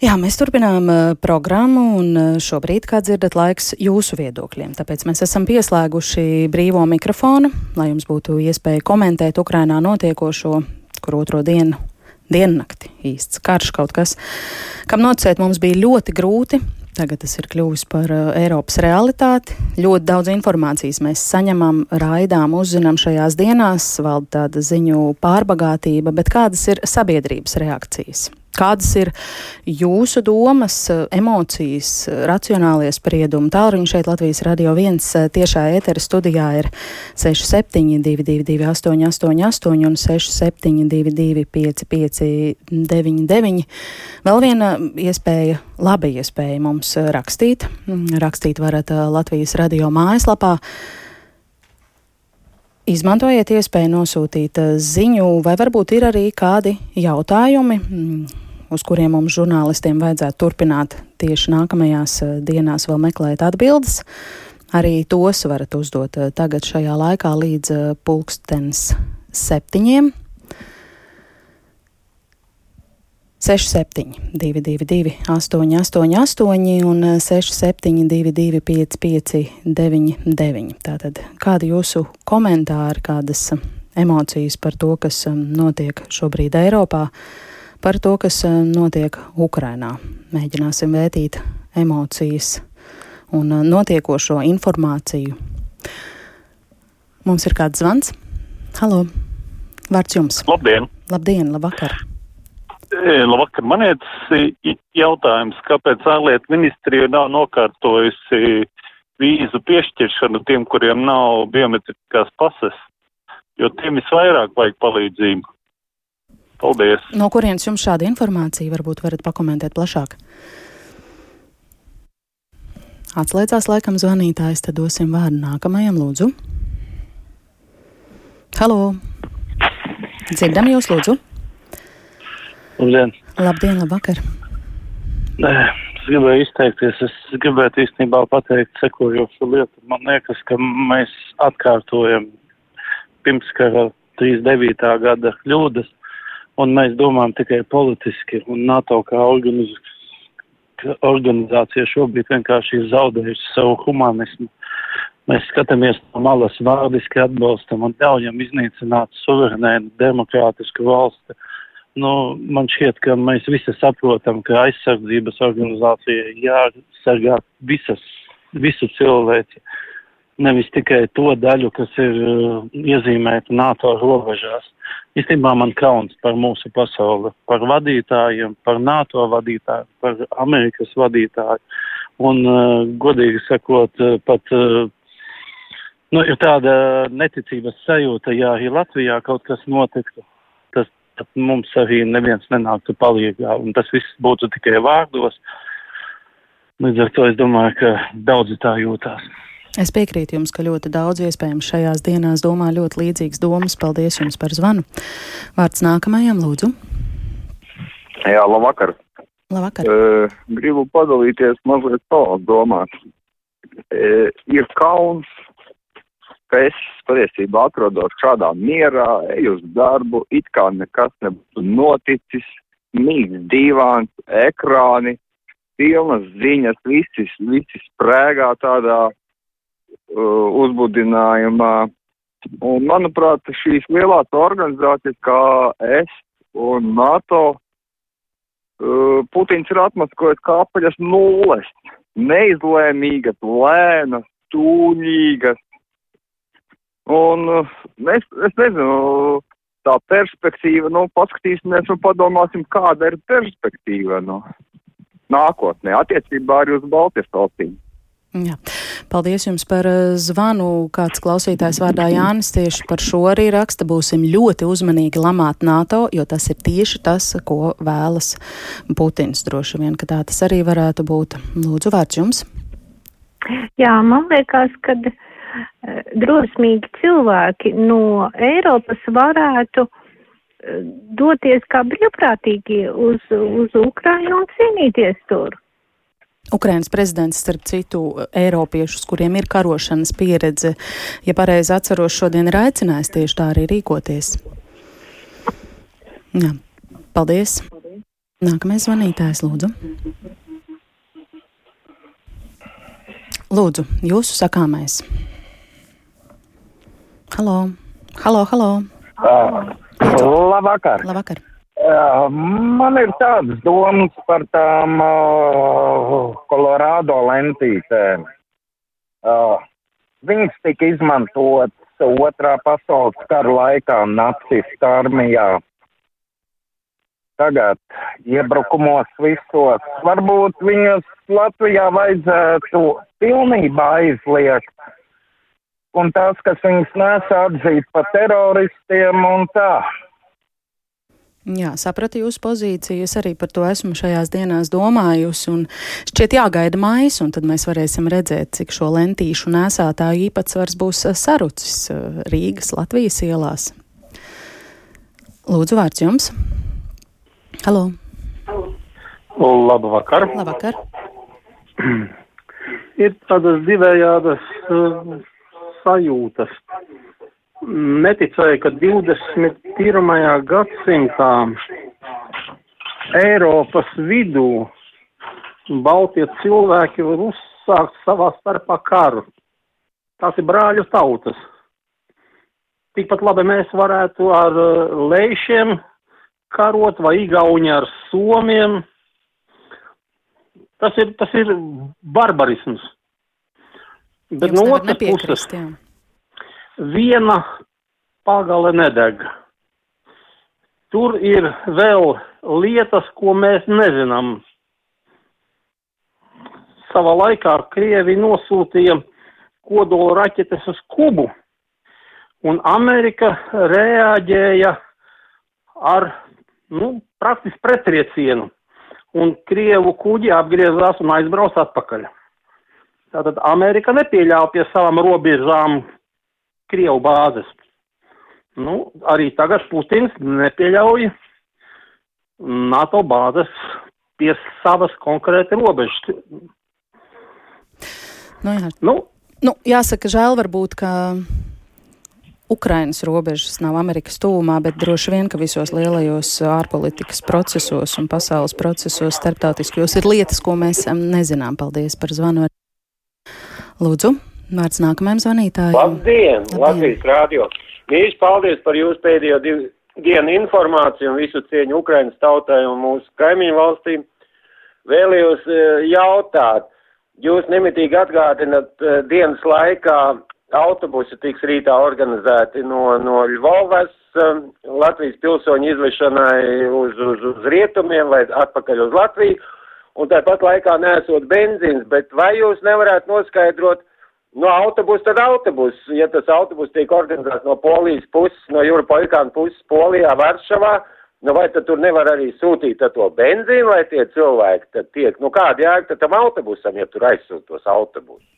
Jā, mēs turpinām uh, programmu, un uh, šobrīd, kā dzirdat, laiks jūsu viedokļiem. Tāpēc mēs esam pieslēguši brīvo mikrofonu, lai jums būtu iespēja komentēt Ukrainā notiekošo, kur otro dienu, diennakti īsts karš kaut kas, kam nocēt mums bija ļoti grūti. Tagad tas ir kļuvis par uh, Eiropas realitāti. Ļoti daudz informācijas mēs saņemam, raidām, uzzinām šajās dienās, valda tāda ziņu pārbagātība, bet kādas ir sabiedrības reakcijas? Kādas ir jūsu domas, emocijas, racionālie spriedumi? Tālruņi šeit Latvijas radio viens tiešā ētera studijā ir 6722, 888 un 672, 559. Vēl viena iespēja, laba iespēja mums rakstīt. Rakstīt varat Latvijas radio mājaslapā. Izmantojiet iespēju nosūtīt eh, ziņu, vai varbūt ir arī kādi jautājumi, mm, uz kuriem mums žurnālistiem vajadzētu turpināt tieši nākamajās eh, dienās vēl meklēt atbildes. Arī tos varat uzdot eh, tagad šajā laikā līdz pulkstens septiņiem. 67, 222, 888 un 672, 559, Tātad, kādi jūsu komentāri, kādas emocijas par to, kas um, notiek šobrīd Eiropā, par to, kas um, notiek Ukrainā? Mēģināsim vērtīt emocijas un notiekošo informāciju. Mums ir kāds zvans. Halo! Vārds jums! Labdien! Labdien, labvakar! Labvakar, man ir jautājums, kāpēc ārlietu ministrija nav nokārtojusi vīzu piešķiršanu tiem, kuriem nav biometriskās pases, jo tiem visvairāk vajag palīdzību. Paldies! No kurienes jums šāda informācija varbūt varat pakomentēt plašāk? Atslēdzās laikam zvanītājs, tad dosim vārdu nākamajam lūdzu. Halo! Dzirdam jūs lūdzu! Labdien! Labdien, labvakar! Es gribēju izteikties, es gribētu īstenībā pateikt sekojošu lietu. Man liekas, ka mēs atkārtojam pirmskara 39. gada kļūdas, un mēs domājam tikai politiski, un NATO kā organiz organizācija šobrīd vienkārši ir zaudējusi savu humanismu. Mēs skatāmies no malas vārdiski atbalstam un ļaujam iznīcināt suverēnu demokrātisku valsti nu, man šķiet, ka mēs visi saprotam, ka aizsardzības organizācija jāsargā visas, visu cilvēci, nevis tikai to daļu, kas ir uh, iezīmēta NATO robežās. Īstenībā man kauns par mūsu pasauli, par vadītājiem, par NATO vadītāju, par Amerikas vadītāju. Un, uh, godīgi sakot, uh, pat uh, nu, ir tāda neticības sajūta, ja arī Latvijā kaut kas notiktu tad mums arī neviens nenāktu palīgā, un tas viss būtu tikai vārdos. Līdz ar to es domāju, ka daudzi tā jūtās. Es piekrītu jums, ka ļoti daudz iespējams šajās dienās domā ļoti līdzīgas domas. Paldies jums par zvanu. Vārds nākamajam, lūdzu. Jā, labvakar. Labvakar. Uh, gribu padalīties mazliet savās domās. Uh, ir kauns ka es patiesībā atrodos šādā mierā, eju uz darbu, it kā nekas nebūtu noticis, mīgs divāns, ekrāni, pilnas ziņas, visi, visi sprēgā tādā uh, uzbudinājumā. Un, manuprāt, šīs lielās organizācijas kā es un NATO, uh, Putins ir atmaskojis kā apaļas nulles, neizlēmīgas, lēnas, tūņīgas, Un es, es nezinu, tā perspektīva, nu, paskatīsimies un padomāsim, kāda ir perspektīva nu, nākotnē attiecībā arī uz Baltijas valstīm. Jā. Paldies jums par zvanu. Kāds klausītājs vārdā Jānis tieši par šo arī raksta. Būsim ļoti uzmanīgi lamāt NATO, jo tas ir tieši tas, ko vēlas Putins. Droši vien, ka tā tas arī varētu būt. Lūdzu, vārds jums. Jā, man liekas, ka drosmīgi cilvēki no Eiropas varētu eh, doties kā brīvprātīgi uz, uz Ukrainu un cīnīties tur. Ukrainas prezidents, starp citu, Eiropiešus, kuriem ir karošanas pieredze, ja pareizi atceros, šodien ir aicinājis tieši tā arī rīkoties. Jā. Paldies! Nākamais zvanītājs, lūdzu. Lūdzu, jūsu sakāmais. Halo, halo, halo. Uh, labvakar. Labvakar. Uh, man ir tādas domas par tām uh, Kolorādo lentītēm. Uh, viņas tika izmantotas otrā pasaules kara laikā nacistu armijā tagad iebrukumos visos. Varbūt viņus Latvijā vajadzētu pilnībā aizliegt. Un tās, kas viņus nes atzīt par teroristiem un tā. Jā, sapratu jūsu pozīciju. Es arī par to esmu šajās dienās domājusi. Un šķiet, jāgaida mājas, un tad mēs varēsim redzēt, cik šo lentīšu nesātāju īpatsvars būs sarucis Rīgas, Latvijas ielās. Lūdzu, vārds jums! Halo! Labu vakar! Labvakar! Ir tādas divējādas uh, sajūtas. Neticēju, ka 21. gadsimtā Eiropas vidū Baltie cilvēki var uzsākt savā starpā karu. Tās ir brāļu tautas. Tikpat labi mēs varētu ar uh, lēšiem karot vai Igauni ar Somiem. Tas ir, tas ir barbarisms. Bet no otras puses, jā. viena pagale nedeg. Tur ir vēl lietas, ko mēs nezinām. Savā laikā Krievi nosūtīja kodola raķetes uz Kubu, un Amerika reaģēja ar nu, praktiski pretriecienu, un Krievu kuģi apgriezās un aizbrauc atpakaļ. Tātad Amerika nepieļāva pie savām robežām Krievu bāzes. Nu, arī tagad Putins nepieļauj NATO bāzes pie savas konkrēti robežas. Nu, jā. Nu, Nu, jāsaka, žēl varbūt, ka Ukrainas robežas nav Amerikas tūmā, bet droši vien, ka visos lielajos ārpolitikas procesos un pasaules procesos starptautiskajos ir lietas, ko mēs nezinām. Paldies par zvanu. Lūdzu, vārds nākamajam zvanītājam. Labdien, Labdien. Latvijas rādio. Mīļš, paldies par jūsu pēdējo divu dienu informāciju un visu cieņu Ukrainas tautai un mūsu kaimiņu valstīm. Vēlējos eh, jautāt, jūs nemitīgi atgādinat eh, dienas laikā autobusi tiks rītā organizēti no, no Ļvovas um, Latvijas pilsoņu izvešanai uz, uz, uz rietumiem vai atpakaļ uz Latviju, un tāpat laikā nesot benzīns, bet vai jūs nevarētu noskaidrot, No autobusa tad autobus. Ja tas autobus tiek organizēts no Polijas puses, no Jūra Poikāna puses Polijā, Varšavā, nu vai tad tur nevar arī sūtīt to benzīnu, lai tie cilvēki tad tiek, nu kāda jēga tad tam autobusam, ja tur aizsūt tos autobusus?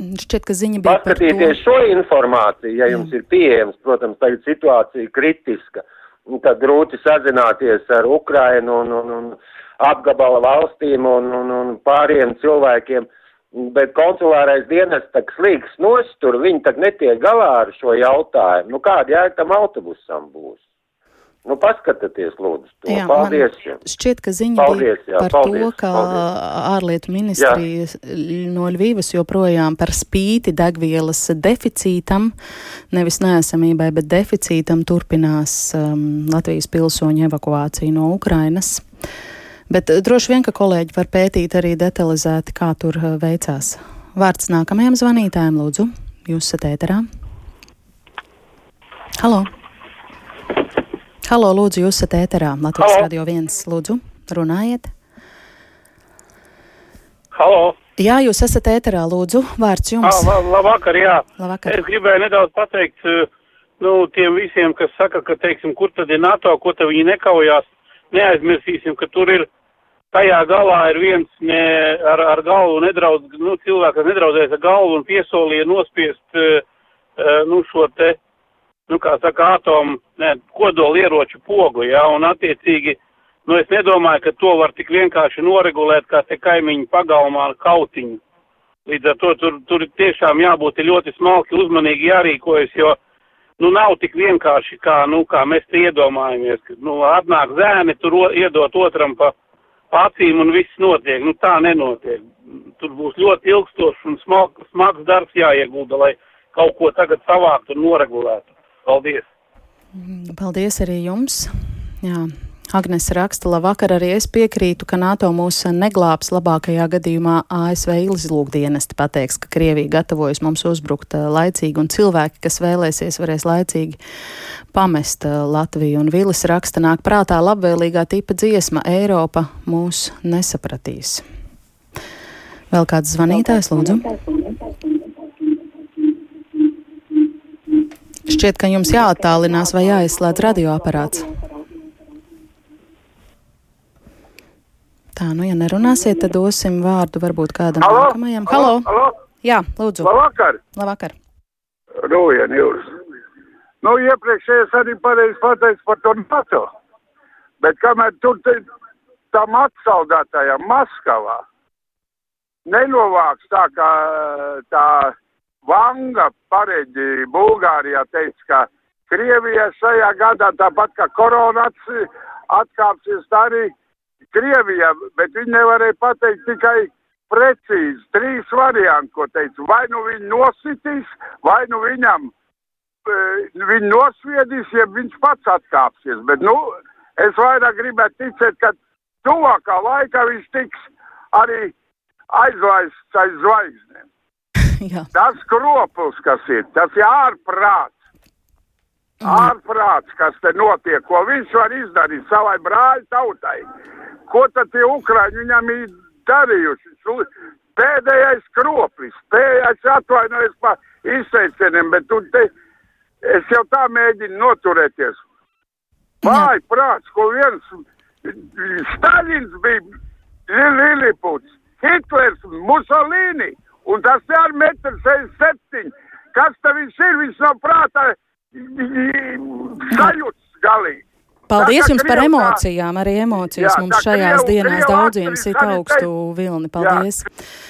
Šķiet, ka ziņa bija. Paskatīties šo informāciju, ja jums ir pieejams, protams, tagad situācija kritiska, un tad grūti sazināties ar Ukrainu un, un, un apgabala valstīm un, un, un pāriem cilvēkiem. Bet konsulārais dienas tak slīgs nost, tur viņi tak netiek galā ar šo jautājumu. Nu kāda jēga tam autobusam būs? Nu paskatieties, lūdzu, to. Jā, paldies. Šķiet, ka ziņa Paldies, jā, par paldies, to, ka paldies. ārlietu ministrija no Ļvīvas joprojām par spīti degvielas deficītam, nevis neesamībai, bet deficītam turpinās um, Latvijas pilsoņu evakuāciju no Ukrainas. Bet eh, droši vien, ka kolēģi var pētīt arī detalizēti, kā tur eh, veicās. Vārds nākamajam zvanītājam, lūdzu, jūs esat ēterā. Halo! Halo, lūdzu, jūs esat ēterā. Latvijas Halo. radio viens, lūdzu, runājiet. Halo! Jā, jūs esat ēterā, lūdzu, vārds Ah, jums. la, labvakar, jā. Labvakar. Es gribēju nedaudz pateikt, eh, nu, tiem visiem, kas saka, ka, teiksim, kur tad ir NATO, ko tad viņi nekaujās, neaizmirsīsim, ka tur ir tajā galā ir viens ne, ar, ar galvu nedraudz, nu, cilvēks, kas nedraudzēs ar galvu un piesolīja nospiest, uh, uh, nu, šo te, nu, kā saka, atomu, ne, kodoli ieroču pogu, jā, un attiecīgi, nu, es nedomāju, ka to var tik vienkārši noregulēt, kā te kaimiņu pagalmā ar kautiņu. Līdz ar to tur, tur tiešām jābūt ļoti smalki uzmanīgi jārīkojas, jo nu, nav tik vienkārši, kā, nu, kā mēs te iedomājamies, ka, nu, atnāk zēni, tur o, iedot otram pa acīm un viss notiek. Nu, tā nenotiek. Tur būs ļoti ilgstošs un smag, smags darbs jāiegulda, lai kaut ko tagad savāktu un noregulētu. Paldies! Paldies arī jums! Jā. Agnes raksta, labvakar, arī es piekrītu, ka NATO mūs neglābs labākajā gadījumā ASV izlūkdienesti pateiks, ka Krievija gatavojas mums uzbrukt laicīgi un cilvēki, kas vēlēsies, varēs laicīgi pamest Latviju. Un Vilis raksta, nāk prātā labvēlīgā tipa dziesma Eiropa mūs nesapratīs. Vēl kāds zvanītājs, lūdzu? Šķiet, ka jums jāattālinās vai jāizslēdz radioaparāts. Tā, nu, ja nerunāsiet, tad dosim vārdu varbūt kādam Halo? nākamajam. Halo! Halo? Jā, lūdzu. Labvakar! Labvakar! Rūjien jūs! Nu, iepriekšējais arī pareizi pateicis par to NATO. Bet kamēr tur te, tam atsaldētajam Maskavā nenovāks tā kā tā Vanga pareģi Bulgārijā teica, ka Krievija šajā gadā tāpat kā korona atkāpsies arī Krievijā, bet viņi nevarēja pateikt tikai precīzi trīs varianti, ko teica. Vai nu viņi nositīs, vai nu viņam e, viņi nosviedīs, ja viņš pats atkāpsies. Bet, nu, es vairāk gribētu ticēt, ka tuvākā laikā viņš tiks arī aizlaists aiz zvaigznēm. tas kroplis, kas ir, tas ir ārprāts. Ārprāts, kas te notiek, ko viņš var izdarīt savai brāļa tautai. Ko tad tie Ukraiņi viņam ir darījuši? Pēdējais kroplis, pēdējais atvainojas par izteicieniem, bet tu te, es jau tā mēģinu noturēties. Vai prāts, ko viens Stalins bija Liliputs, Hitlers, Musolīni, un tas te ar metru 67. Kas te viņš ir? Viņš nav prātā sajūts galīgi. Paldies jums par emocijām, arī emocijas jā, mums šajās krievu, dienās daudziem sit augstu vilni. Paldies! Jā.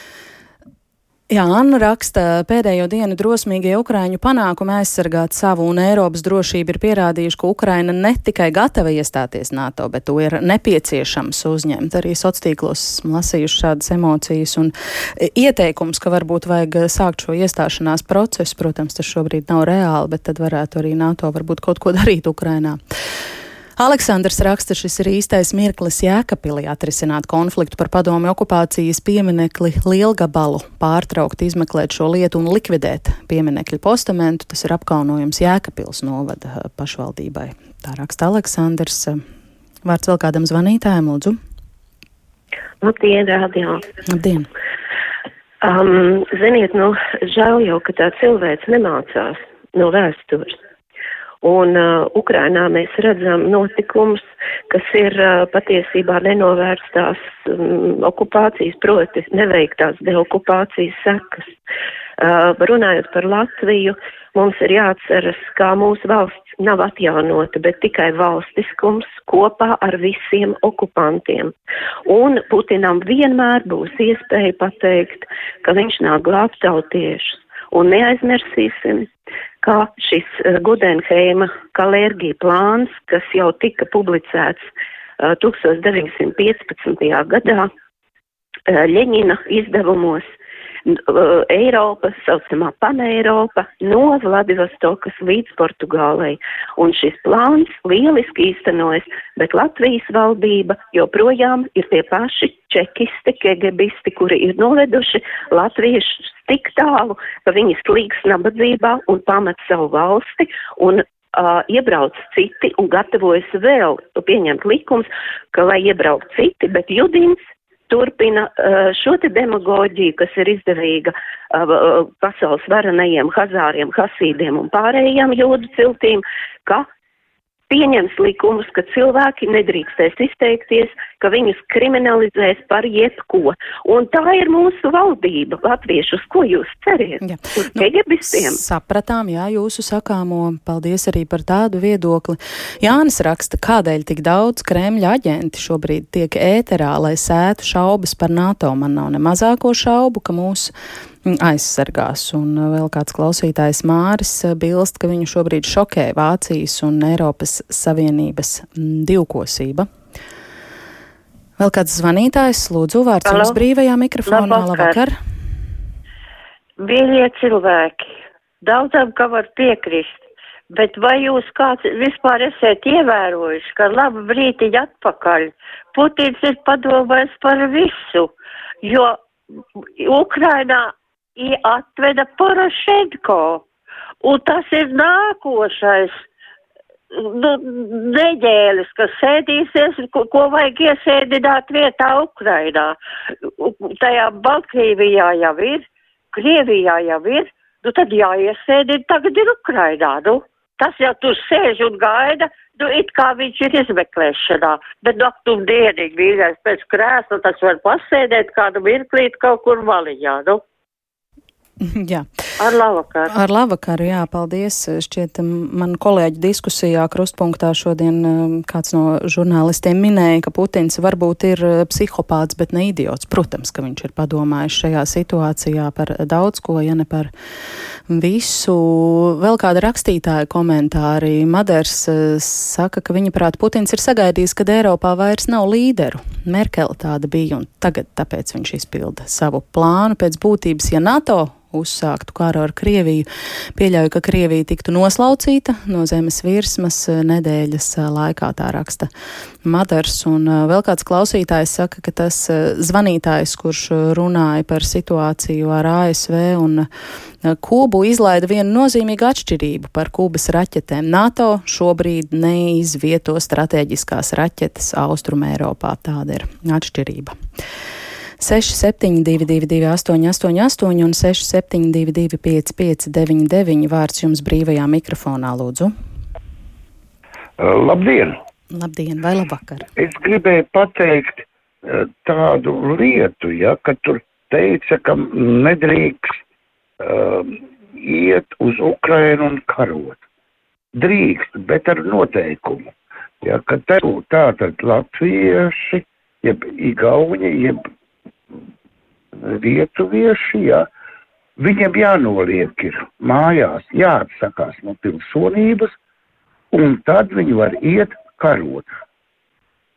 Jā, Anna raksta, pēdējo dienu drosmīgie Ukrāņu panākumi aizsargāt savu un Eiropas drošību ir pierādījuši, ka Ukraina ne tikai gatava iestāties NATO, bet to ir nepieciešams uzņemt. Arī sociālos lasījuši šādas emocijas un ieteikums, ka varbūt vajag sākt šo iestāšanās procesu. Protams, tas šobrīd nav reāli, bet tad varētu arī NATO varbūt kaut ko darīt Ukrainā. Aleksandrs raksta, šis ir īstais mirklis Jēkabīlī atrisināt konfliktu par padomu okupācijas pieminekli Lielgabalu, pārtraukt, izmeklēt šo lietu un likvidēt pieminekļu postamentu. Tas ir apkaunojums Jēkabils novada eh, pašvaldībai. Tā raksta Aleksandrs. Vārds vēl kādam zvanītājam, lūdzu. Labdien, radio. Labdien. Um, ziniet, nu, žēl jau, ka tā cilvēks nemācās no vēstures. Un uh, Ukrainā mēs redzam notikumus, kas ir uh, patiesībā nenovērstās um, okupācijas, proti neveiktās deokupācijas sekas. Uh, runājot par Latviju, mums ir jāatceras, kā mūsu valsts nav atjaunota, bet tikai valstiskums kopā ar visiem okupantiem. Un Putinam vienmēr būs iespēja pateikt, ka viņš nav glābt tautiešus. Un neaizmirsīsim, ka šis uh, Gudenheima kalērgija plāns, kas jau tika publicēts uh, 1915. gadā uh, Ļeņina izdevumos, Eiropa, saucamā Paneiropa, no Vladivostokas līdz Portugālei. Un šis plāns lieliski īstenojas, bet Latvijas valdība joprojām ir tie paši čekisti, kegebisti, kuri ir noveduši latviešus tik tālu, ka viņi slīgs nabadzībā un pamet savu valsti un uh, iebrauc citi un gatavojas vēl pieņemt likums, ka lai iebrauc citi, bet Judins turpina uh, šo te demagoģiju, kas ir izdevīga uh, pasaules varenajiem hazāriem, hasīdiem un pārējiem jūdu ciltīm, ka pieņems likumus, ka cilvēki nedrīkstēs izteikties, ka viņus kriminalizēs par jebko. Un tā ir mūsu valdība, latvieši, uz ko jūs ceriet? Jā. Uz nu, egebistiem? Sapratām, jā, jūsu sakāmo. Paldies arī par tādu viedokli. Jānis raksta, kādēļ tik daudz Kremļa aģenti šobrīd tiek ēterā, lai sētu šaubas par NATO. Man nav ne mazāko šaubu, ka mūsu aizsargās. Un vēl kāds klausītājs Māris bilst, ka viņu šobrīd šokē Vācijas un Eiropas Savienības divkosība. Vēl kāds zvanītājs, lūdzu, vārds Halo. jums brīvajā mikrofonā. Labvakar! Mīļie cilvēki, daudzam, ka var piekrist, bet vai jūs kāds vispār esat ievērojuši, ka labu brītiņu atpakaļ Putins ir padomājis par visu, jo Ukrainā atveda Porošenko. Un tas ir nākošais nu, neģēlis, kas sēdīsies, ko, ko vajag iesēdināt vietā Ukrainā. Tajā Baltkrievijā jau ir, Krievijā jau ir, nu tad jāiesēdina tagad ir Ukrainā. Nu. Tas jau tur sēž un gaida, nu it kā viņš ir izmeklēšanā, bet naktum dienīgi vīrietis pēc krēsla tas var pasēdēt kādu mirklīt kaut kur maliņā. Nu. Jā. Ar labvakaru. Ar labvakaru, jā, paldies. Šķiet, man kolēģi diskusijā krustpunktā šodien kāds no žurnālistiem minēja, ka Putins varbūt ir uh, psihopāts, bet ne idiots. Protams, ka viņš ir padomājis šajā situācijā par daudz ko, ja ne par visu. Vēl kāda rakstītāja komentāri. Maders uh, saka, ka viņa prāt Putins ir sagaidījis, kad Eiropā vairs nav līderu. Merkele tāda bija un tagad tāpēc viņš izpilda savu plānu pēc būtības, ja NATO uzsāktu karu ar Krieviju. Pieļauju, ka Krievija tiktu noslaucīta no zemes virsmas eh, nedēļas eh, laikā, tā raksta Madars. Un eh, vēl kāds klausītājs saka, ka tas zvanītājs, kurš runāja par situāciju ar ASV un Kubu, izlaida vienu nozīmīgu atšķirību par Kubas raķetēm. NATO šobrīd neizvieto strateģiskās raķetes Austrumē Eiropā. Tāda ir atšķirība. 6722, 888, un 672, 559, vārds jums brīvajā mikrofonā, lūdzu. Uh, labdien! Labdien, vai labvakar! Es gribēju pateikt uh, tādu lietu, ja, ka tur teica, ka nedrīkst uh, iet uz Ukrainu un karot. Drīkst, bet ar noteikumu. Ja, ka te tātad latvieši, jeb igauņi, jeb lietuvieši, ja, viņiem jānoliek ir mājās, jāatsakās no pilsonības, un tad viņi var iet karot.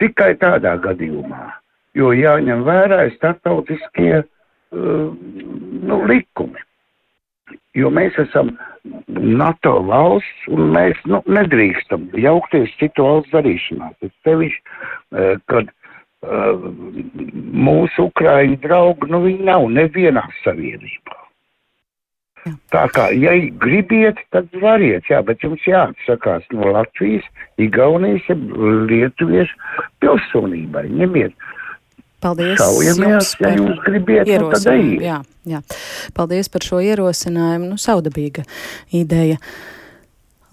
Tikai tādā gadījumā, jo jāņem vērā starptautiskie uh, nu, likumi. Jo mēs esam NATO valsts, un mēs nu, nedrīkstam jaukties citu valsts darīšanā. Tas sevišķi, uh, kad Uh, mūsu ukraiņu draugi, nu viņi nav nevienā savienībā. Tā kā, ja gribiet, tad variet, jā, bet jums jāatsakās no Latvijas, Igaunijas, Lietuviešu pilsonībai. Ņemiet. Paldies. Saujamies, ja jūs gribiet, nu tad ejiet. Jā, jā. Paldies par šo ierosinājumu. Nu, saudabīga ideja.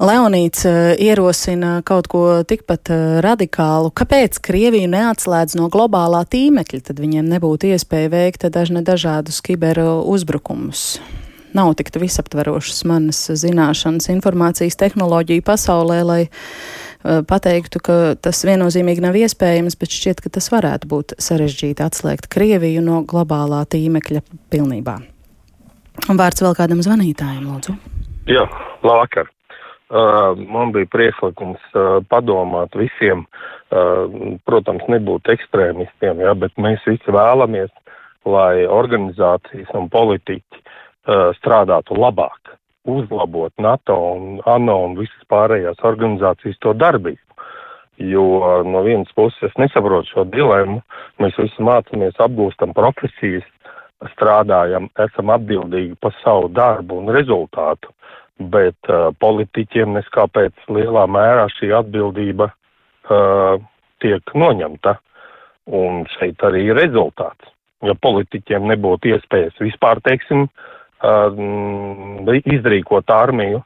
Leonīts uh, ierosina kaut ko tikpat uh, radikālu. Kāpēc Krieviju neatslēdz no globālā tīmekļa? Tad viņiem nebūtu iespēja veikt dažne dažādus kiberu uzbrukumus. Nav tik visaptverošas manas zināšanas informācijas tehnoloģiju pasaulē, lai uh, pateiktu, ka tas viennozīmīgi nav iespējams, bet šķiet, ka tas varētu būt sarežģīti atslēgt Krieviju no globālā tīmekļa pilnībā. Un vārds vēl kādam zvanītājam, lūdzu. Jā, labvakar. Uh, man bija priekšlikums uh, padomāt visiem, uh, protams, nebūt ekstrēmistiem, ja, bet mēs visi vēlamies, lai organizācijas un politiķi strādātu labāk, uzlabot NATO un ANO un visas pārējās organizācijas to darbību. Jo no vienas puses es nesaprotu šo dilemmu, mēs visi mācāmies, apgūstam profesijas, strādājam, esam atbildīgi par savu darbu un rezultātu bet uh, politiķiem neskāpēc lielā mērā šī atbildība uh, tiek noņemta. Un šeit arī ir rezultāts. Ja politiķiem nebūtu iespējas vispār, teiksim, uh, izrīkot armiju,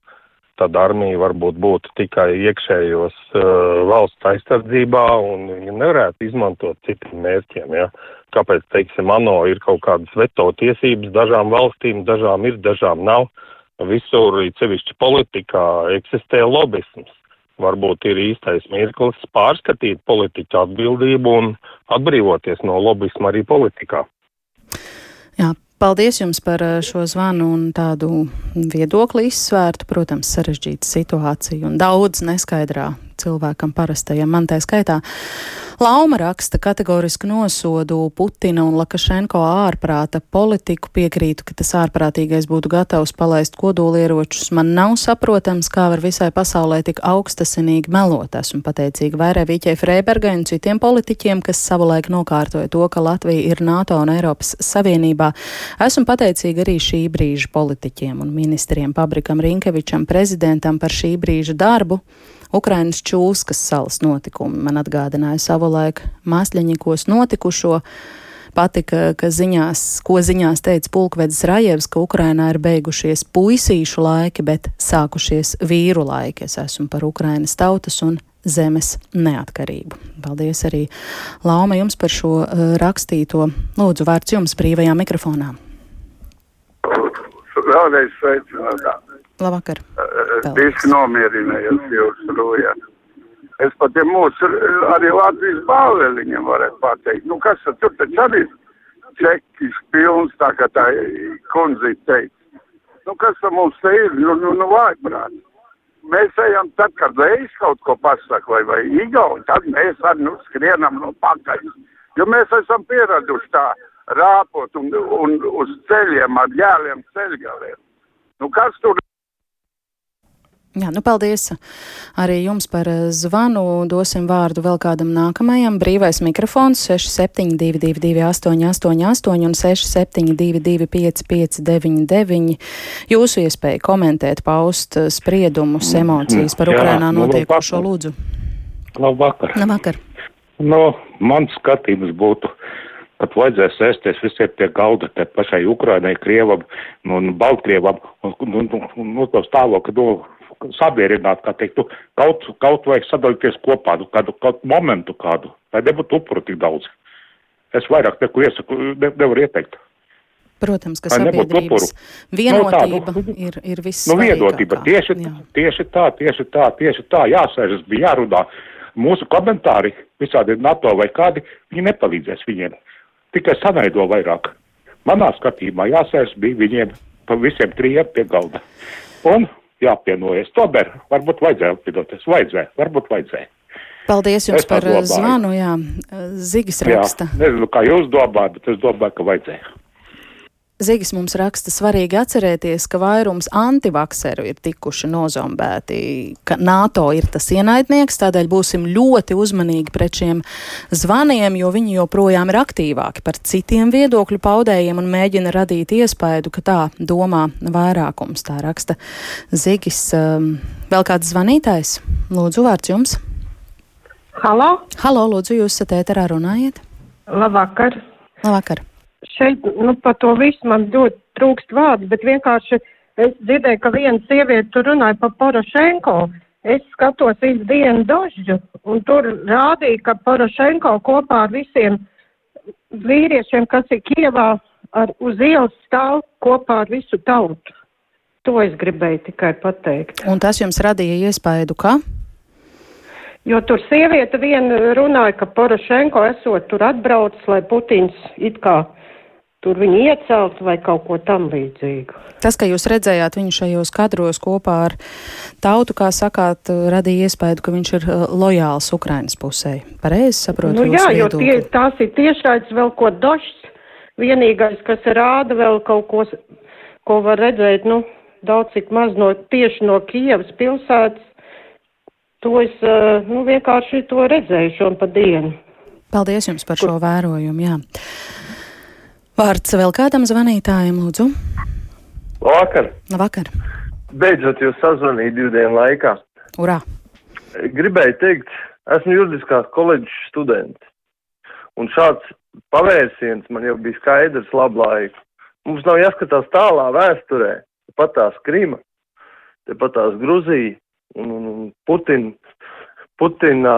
tad armija varbūt būtu tikai iekšējos uh, valsts aizsardzībā un viņi nevarētu izmantot citiem mērķiem. Ja? Kāpēc, teiksim, ANO ir kaut kādas veto tiesības dažām valstīm, dažām ir, dažām nav. Uh, visur, cevišķi politikā, eksistē lobisms. Varbūt ir īstais mirklis pārskatīt politiķu atbildību un atbrīvoties no lobisma arī politikā. Jā, Paldies jums par eh, šo zvanu un tādu viedokli izsvērtu. Protams, sarežģīta situācija un daudz neskaidrā cilvēkam parastajam, man tā skaitā. Lauma raksta kategorisku nosodu Putina un Lakašenko ārprāta politiku. Piekrītu, ka tas ārprātīgais būtu gatavs palaist kodolieročus. Man nav saprotams, kā var visai pasaulē tik augstasinīgi melot. Esmu pateicīga Vairēvīķei Freibergai un citiem politiķiem, kas savulaik nokārtoja to, ka Latvija ir NATO un Eiropas Savienībā. Esmu pateicīga arī šī brīža politiķiem un ministriem Pabrikam Rinkevičam, prezidentam par šī brīža darbu. Ukrainas čūskas salas notikumi man atgādināja savulaik māsļaņikos notikušo. Patika, ka ziņās, ko ziņās teica pulkvedis Rajevs, ka Ukrainā ir beigušies puisīšu laiki, bet sākušies vīru laiki. Es esmu par Ukrainas tautas un zemes neatkarību. Paldies arī Lauma jums par šo uh, rakstīto. Lūdzu, vārds jums brīvajā mikrofonā. Vēlreiz sveicināt. Labvakar. Diski nomierinājies jūs rūjāt. Es pat ja mūsu arī Latvijas bāvēliņiem varētu pateikt. Nu kas tad tur taču arī čekis pilns, tā kā tā kundze teica. Nu kas tad mums te ir? Nu, nu, nu vājprāt. Mēs ejam tad, kad vējs kaut ko pasaka vai, vai igauni, tad mēs arī nu skrienam no pakaļ. Jo mēs esam pieraduši tā rāpot un, un uz ceļiem ar jēliem ceļgaliem. Nu kas tur Jā, nu paldies arī jums par eh, zvanu. Dosim vārdu vēl kādam nākamajam. Brīvais mikrofons 6722 888 un 672 559. Jūsu iespēja komentēt, paust eh, spriedumus, mm, emocijas par Ukrainā nu, notiekošo lūdzu. Labvakar. Labvakar. No, mans skatījums būtu, kad vajadzēs sēsties visiem pie galda, te pašai Ukrainai, Krievam un Baltkrievam, un, un, un, un, un to stāvokli, no sabiedrināt, kā teikt, nu, kaut, kaut vai sadalīties kopā, nu, kādu, kādu momentu kādu, lai nebūtu upuru tik daudz. Es vairāk neko iesaku, ne, nevaru ieteikt. Protams, ka sabiedrības vienotība no, tā, nu, ir, ir viss. Nu, vienotība, tieši, jā. tieši tā, tieši tā, tieši tā, jāsēžas bija jārunā. Mūsu komentāri, visādi NATO vai kādi, viņi nepalīdzēs viņiem. Tikai sanaido vairāk. Manā skatījumā jāsēžas bija viņiem pa visiem trijiem pie galda. Un jāpienojas. Tomēr varbūt vajadzēja apvienoties. Vajadzēja, varbūt vajadzēja. Paldies jums par zvanu, jā. Zigis raksta. Jā, nezinu, kā jūs domājat, bet es domāju, ka vajadzēja. Zigis mums raksta svarīgi atcerēties, ka vairums antivakseru ir tikuši nozombēti, ka NATO ir tas ienaidnieks, tādēļ būsim ļoti uzmanīgi pret šiem zvaniem, jo viņi joprojām ir aktīvāki par citiem viedokļu paudējiem un mēģina radīt iespēju, ka tā domā vairākums, tā raksta Zigis. Um, vēl kāds zvanītājs? Lūdzu, vārds jums. Halo? Halo, lūdzu, jūs esat ēterā runājiet. Labvakar. Labvakar šeit, nu, par to visu man ļoti trūkst vārdu, bet vienkārši es dzirdēju, ka viena sieviete tur runāja par Porošenko. Es skatos visu dienu dožģu, un tur rādīja, ka Porošenko kopā ar visiem vīriešiem, kas ir Kievā, ar, uz ielas stāv kopā ar visu tautu. To es gribēju tikai pateikt. Un tas jums radīja iespēju, ka? Jo tur sieviete viena runāja, ka Porošenko esot tur atbraucis, lai Putins it kā tur viņu iecelt vai kaut ko tam līdzīgu. Tas, ka jūs redzējāt viņu šajos kadros kopā ar tautu, kā sakāt, radīja iespēju, ka viņš ir uh, lojāls Ukrainas pusē. Pareizi saprotu? Nu, jā, jo tie, tās ir tiešais vēl ko došs. Vienīgais, kas rāda vēl kaut ko, ko var redzēt, nu, daudz cik maz no tieši no Kievas pilsētas, to es, uh, nu, vienkārši to redzēju šo pa dienu. Paldies jums par šo vērojumu, jā. Vārds vēl kādam zvanītājam, lūdzu. Labvakar. Labvakar. Beidzot jūs sazvanījāt divu dienu laikā. Urā. Gribēju teikt, esmu juridiskās koledžas students. Un šāds pavērsiens man jau bija skaidrs labu laiku. Mums nav jāskatās tālā vēsturē, pat tās Krima, pat tās Gruzija un, un, un Putina, Putina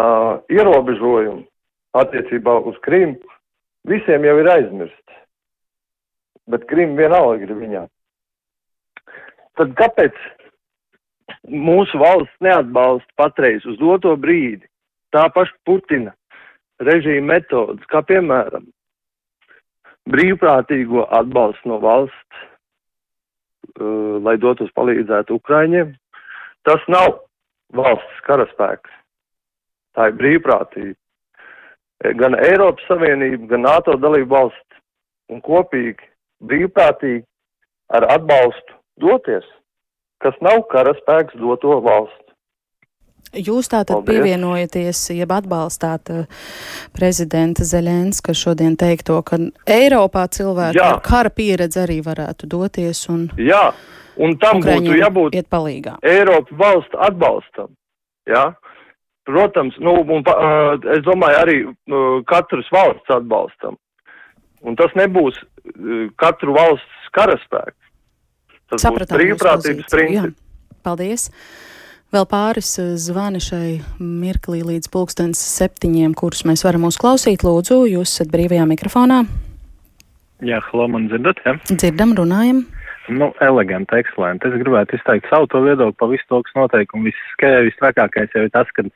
ierobežojumi attiecībā uz Krimu. Visiem jau ir aizmirst bet Krim vienalga ir viņā. Tad kāpēc mūsu valsts neatbalsta patreiz uz doto brīdi tā paša Putina režīma metodas, kā piemēram brīvprātīgo atbalstu no valsts, uh, lai dotos palīdzēt Ukraiņiem. Tas nav valsts karaspēks. Tā ir brīvprātība. Gan Eiropas Savienība, gan NATO dalību valsts un kopīgi brīvprātīgi ar atbalstu doties, kas nav karaspēks doto valsts. Jūs tātad Paldies. pievienojaties, jeb atbalstāt uh, prezidenta Zeļenska šodien teikto, ka Eiropā cilvēki Jā. ar kara pieredzi arī varētu doties un. Jā, un tam būtu jābūt iet palīgā. Eiropas valstu atbalstam. Jā. Protams, nu, un, uh, es domāju arī uh, katras valsts atbalstam. Un tas nebūs katru valsts karaspēks. Tas Sapratām būs brīvprātības princips. Paldies! Vēl pāris eh, zvani šai mirklī līdz pulkstens septiņiem, kurus mēs varam uzklausīt. Lūdzu, jūs esat brīvajā mikrofonā. Jā, hlo, man dzirdat, jā? Ja? Dzirdam, runājam. Nu, eleganti, ekscelenti. Es gribētu izteikt savu to viedokli par visu to, kas notiek, un viss visstrakākais jau ir tas, ka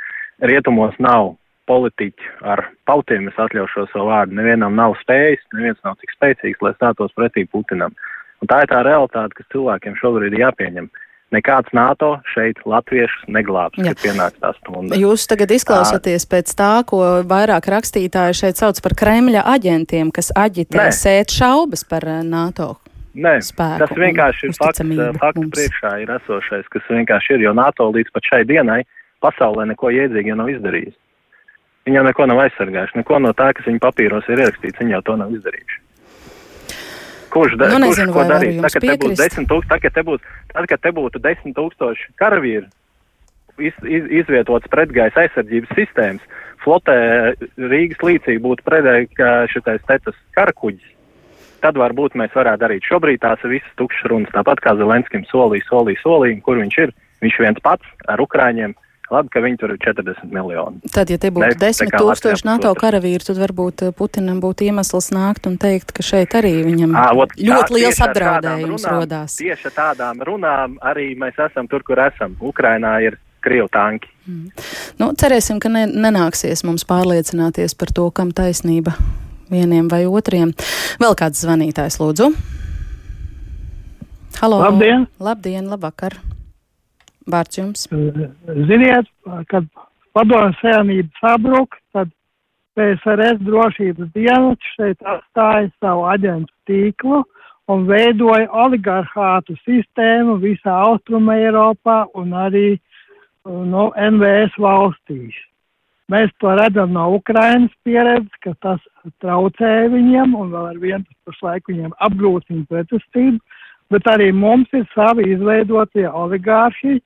rietumos nav politiķi ar pautiem, es atļaušu savu vārdu. Nevienam nav spējas, neviens nav tik spēcīgs, lai stātos pretī Putinam. Un tā ir tā realitāte, kas cilvēkiem šobrīd ir jāpieņem nekāds NATO šeit latviešus neglābs, ja pienāks tā stunda. Jūs tagad izklausāties pēc tā, ko vairāk rakstītāji šeit sauc par Kremļa aģentiem, kas aģitē sēt šaubas par eh, NATO. Nē, spēku tas vienkārši ir fakts, eh, fakts priekšā ir esošais, kas vienkārši ir, jo NATO līdz pat šai dienai pasaulē neko iedzīgi nav izdarījis. Viņi jau neko nav aizsargājuši, neko no tā, kas viņa papīros ir ierakstīts, viņi jau to nav izdarījuši. Kurš, da, nu, nezinu, kurš ko darīs? Tagad te būs desmit tūkstoši, tagad te būs, tad, kad te būtu desmit tūkstoši karavīri iz, iz, izvietots pretgaisa aizsardzības sistēmas, flotē Rīgas līcī būtu pretēji šitais tecas karakuģis, tad varbūt mēs varētu darīt. Šobrīd tās ir visas tukšas runas, tāpat kā Zelenskim solīja, solīja, solīja, kur viņš ir. Viņš viens pats ar Ukrāņiem Labi, ka viņi tur ir 40 miljoni. Tad, ja te būtu ne, 10 tūkstoši NATO karavīri, tad varbūt eh, Putinam būtu iemesls nākt un teikt, ka šeit arī viņam à, ot, ļoti tā, liels apdraudējums runām, rodās. Tieši ar tādām runām arī mēs esam tur, kur esam. Ukrainā ir Krievu tanki. Mm. Nu, cerēsim, ka ne, nenāksies mums pārliecināties par to, kam taisnība vieniem vai otriem. Vēl kāds zvanītājs, lūdzu. Halo! Labdien! Labdien, labvakar! Vārds jums. Ziniet, kad padomju savienība sabruk, tad PSRS drošības dienas šeit atstāja savu aģentu tīklu un veidoja oligarhātu sistēmu visā Austruma Eiropā un arī no NVS valstīs. Mēs to redzam no Ukrainas pieredzes, ka tas traucēja viņiem un vēl ar vienu pašlaik viņiem apgrūtina pretestību, bet arī mums ir savi izveidotie oligārši,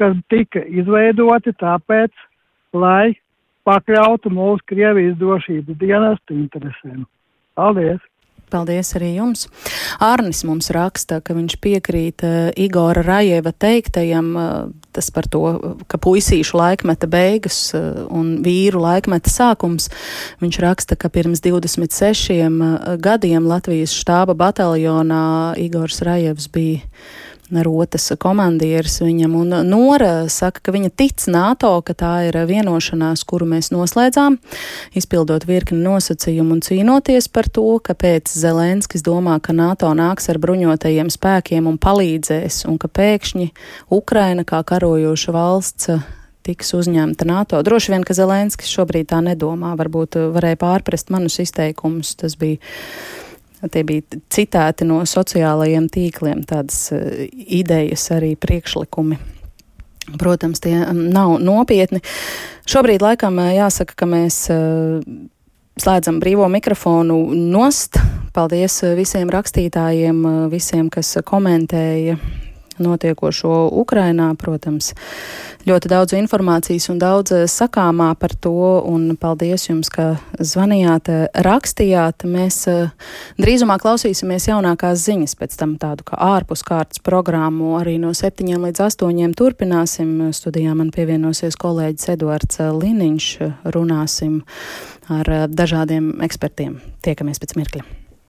kas tika izveidoti tāpēc, lai pakļautu mūsu Krievijas drošības dienestu interesēm. Paldies! Paldies arī jums. Arnis mums raksta, ka viņš piekrīt uh, Igora Rajeva teiktajam, uh, tas par to, ka puisīšu laikmeta beigas uh, un vīru laikmeta sākums. Viņš raksta, ka pirms 26 uh, gadiem Latvijas štāba bataljonā Igors Rajevs bija rotas komandieris viņam, un Nora saka, ka viņa tic NATO, ka tā ir vienošanās, kuru mēs noslēdzām, izpildot virkni nosacījumu un cīnoties par to, ka pēc Zelenskis domā, ka NATO nāks ar bruņotajiem spēkiem un palīdzēs, un ka pēkšņi Ukraina kā karojoša valsts tiks uzņemta NATO. Droši vien, ka Zelenskis šobrīd tā nedomā, varbūt varēja pārprast manus izteikumus, tas bija Tie bija citēti no sociālajiem tīkliem, tādas uh, idejas, arī priekšlikumi. Protams, tie um, nav nopietni. Šobrīd laikam uh, jāsaka, ka mēs uh, slēdzam brīvo mikrofonu nost. Paldies visiem rakstītājiem, visiem, kas komentēja notiekošo Ukrainā, protams, ļoti daudz informācijas un daudz eh, sakāmā par to, un paldies jums, ka zvanījāt, eh, rakstījāt. Mēs eh, drīzumā klausīsimies jaunākās ziņas, pēc tam tādu kā ārpuskārtas programmu arī no septiņiem līdz astoņiem turpināsim. Studijā man pievienosies kolēģis Eduards Liniņš, runāsim ar dažādiem ekspertiem. Tiekamies pēc mirkļa.